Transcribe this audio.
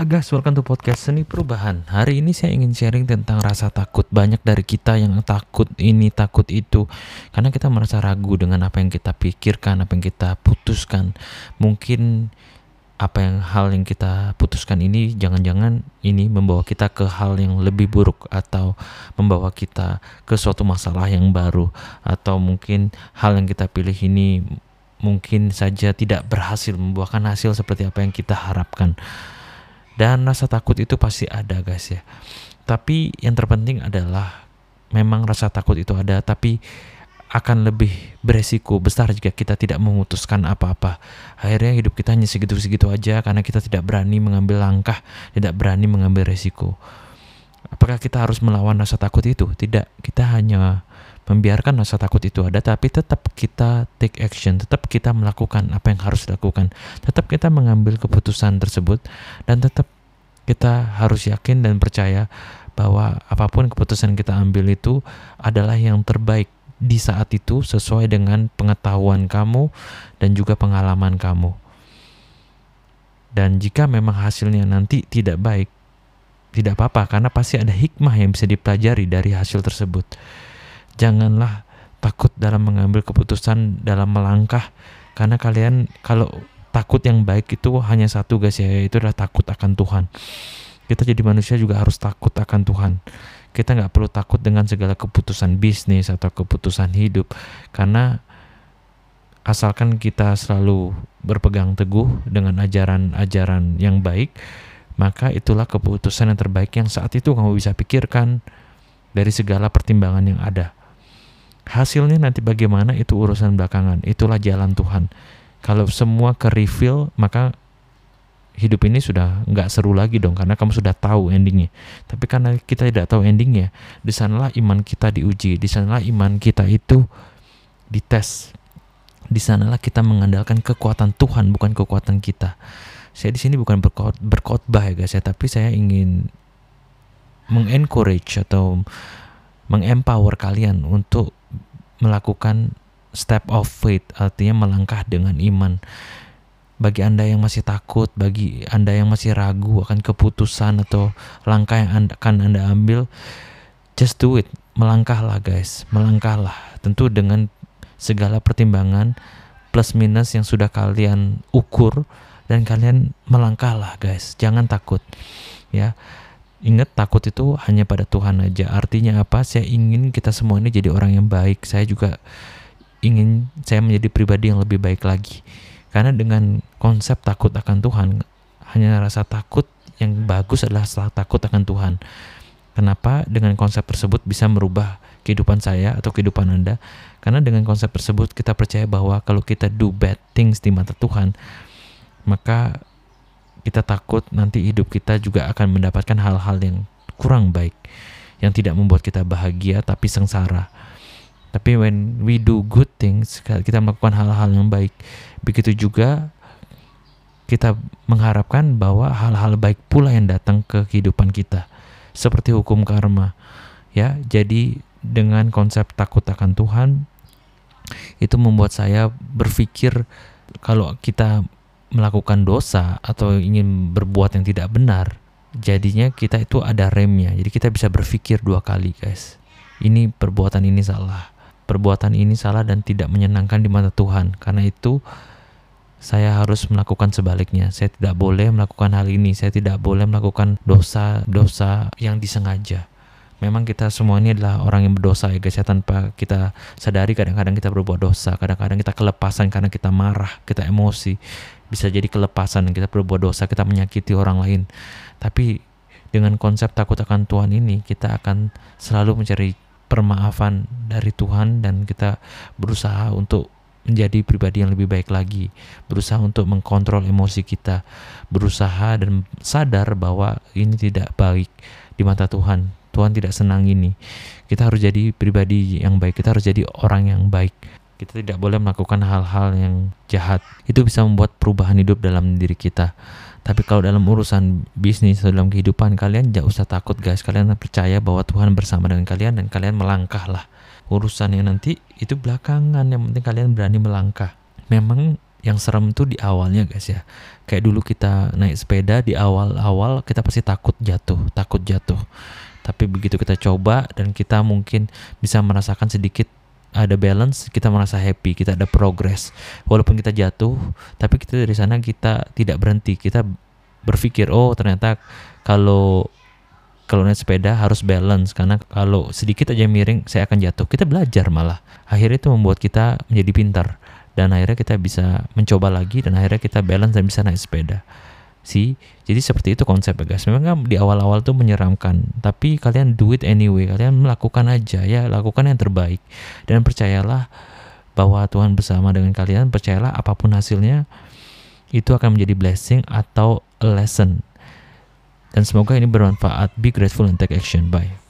guys, welcome to podcast Seni Perubahan. Hari ini saya ingin sharing tentang rasa takut. Banyak dari kita yang takut ini, takut itu. Karena kita merasa ragu dengan apa yang kita pikirkan, apa yang kita putuskan. Mungkin apa yang hal yang kita putuskan ini jangan-jangan ini membawa kita ke hal yang lebih buruk atau membawa kita ke suatu masalah yang baru atau mungkin hal yang kita pilih ini mungkin saja tidak berhasil membuahkan hasil seperti apa yang kita harapkan. Dan rasa takut itu pasti ada guys ya. Tapi yang terpenting adalah memang rasa takut itu ada tapi akan lebih beresiko besar jika kita tidak memutuskan apa-apa. Akhirnya hidup kita hanya segitu-segitu aja karena kita tidak berani mengambil langkah, tidak berani mengambil resiko. Apakah kita harus melawan rasa takut itu? Tidak, kita hanya membiarkan rasa takut itu ada tapi tetap kita take action, tetap kita melakukan apa yang harus dilakukan. Tetap kita mengambil keputusan tersebut dan tetap kita harus yakin dan percaya bahwa apa pun keputusan kita ambil itu adalah yang terbaik di saat itu sesuai dengan pengetahuan kamu dan juga pengalaman kamu. Dan jika memang hasilnya nanti tidak baik, tidak apa-apa karena pasti ada hikmah yang bisa dipelajari dari hasil tersebut. Janganlah takut dalam mengambil keputusan dalam melangkah. Karena kalian kalau takut yang baik itu hanya satu guys ya yaitu adalah takut akan Tuhan. Kita jadi manusia juga harus takut akan Tuhan. Kita nggak perlu takut dengan segala keputusan bisnis atau keputusan hidup. Karena asalkan kita selalu berpegang teguh dengan ajaran-ajaran yang baik maka itulah keputusan yang terbaik yang saat itu kamu bisa pikirkan dari segala pertimbangan yang ada hasilnya nanti bagaimana itu urusan belakangan itulah jalan Tuhan kalau semua ke reveal maka hidup ini sudah nggak seru lagi dong karena kamu sudah tahu endingnya. Tapi karena kita tidak tahu endingnya, di sanalah iman kita diuji, di sanalah iman kita itu dites. Di sanalah kita mengandalkan kekuatan Tuhan bukan kekuatan kita. Saya di sini bukan berkot, berkhotbah ya guys ya, tapi saya ingin mengencourage atau mengempower kalian untuk melakukan step of faith artinya melangkah dengan iman bagi Anda yang masih takut, bagi Anda yang masih ragu akan keputusan atau langkah yang anda, akan Anda ambil, just do it. Melangkahlah guys, melangkahlah. Tentu dengan segala pertimbangan plus minus yang sudah kalian ukur dan kalian melangkahlah guys. Jangan takut. Ya. Ingat takut itu hanya pada Tuhan aja. Artinya apa? Saya ingin kita semua ini jadi orang yang baik. Saya juga ingin saya menjadi pribadi yang lebih baik lagi karena dengan konsep takut akan Tuhan, hanya rasa takut yang bagus adalah rasa takut akan Tuhan. Kenapa dengan konsep tersebut bisa merubah kehidupan saya atau kehidupan Anda? Karena dengan konsep tersebut kita percaya bahwa kalau kita do bad things di mata Tuhan, maka kita takut nanti hidup kita juga akan mendapatkan hal-hal yang kurang baik, yang tidak membuat kita bahagia tapi sengsara. Tapi when we do good things, kita melakukan hal-hal yang baik, begitu juga kita mengharapkan bahwa hal-hal baik pula yang datang ke kehidupan kita. Seperti hukum karma. Ya, jadi dengan konsep takut akan Tuhan itu membuat saya berpikir kalau kita melakukan dosa atau ingin berbuat yang tidak benar, jadinya kita itu ada remnya. Jadi kita bisa berpikir dua kali, guys. Ini perbuatan ini salah perbuatan ini salah dan tidak menyenangkan di mata Tuhan. Karena itu saya harus melakukan sebaliknya. Saya tidak boleh melakukan hal ini. Saya tidak boleh melakukan dosa-dosa yang disengaja. Memang kita semua ini adalah orang yang berdosa ya guys ya tanpa kita sadari kadang-kadang kita berbuat dosa, kadang-kadang kita kelepasan karena kita marah, kita emosi. Bisa jadi kelepasan kita berbuat dosa, kita menyakiti orang lain. Tapi dengan konsep takut akan Tuhan ini kita akan selalu mencari permaafan dari Tuhan dan kita berusaha untuk menjadi pribadi yang lebih baik lagi, berusaha untuk mengkontrol emosi kita, berusaha dan sadar bahwa ini tidak baik di mata Tuhan. Tuhan tidak senang ini. Kita harus jadi pribadi yang baik, kita harus jadi orang yang baik. Kita tidak boleh melakukan hal-hal yang jahat. Itu bisa membuat perubahan hidup dalam diri kita. Tapi kalau dalam urusan bisnis atau dalam kehidupan kalian jangan usah takut guys. Kalian percaya bahwa Tuhan bersama dengan kalian dan kalian melangkahlah. Urusannya nanti itu belakangan yang penting kalian berani melangkah. Memang yang serem tuh di awalnya guys ya kayak dulu kita naik sepeda di awal-awal kita pasti takut jatuh takut jatuh tapi begitu kita coba dan kita mungkin bisa merasakan sedikit ada balance kita merasa happy kita ada progress. Walaupun kita jatuh tapi kita dari sana kita tidak berhenti. Kita berpikir oh ternyata kalau kalau naik sepeda harus balance karena kalau sedikit aja miring saya akan jatuh. Kita belajar malah. Akhirnya itu membuat kita menjadi pintar. Dan akhirnya kita bisa mencoba lagi dan akhirnya kita balance dan bisa naik sepeda sih jadi seperti itu konsep ya guys. Memang kan di awal-awal tuh menyeramkan tapi kalian do it anyway kalian melakukan aja ya lakukan yang terbaik. Dan percayalah bahwa Tuhan bersama dengan kalian percayalah apa pun hasilnya itu akan menjadi blessing atau lesson. Dan semoga ini bermanfaat. Be grateful and take action. Bye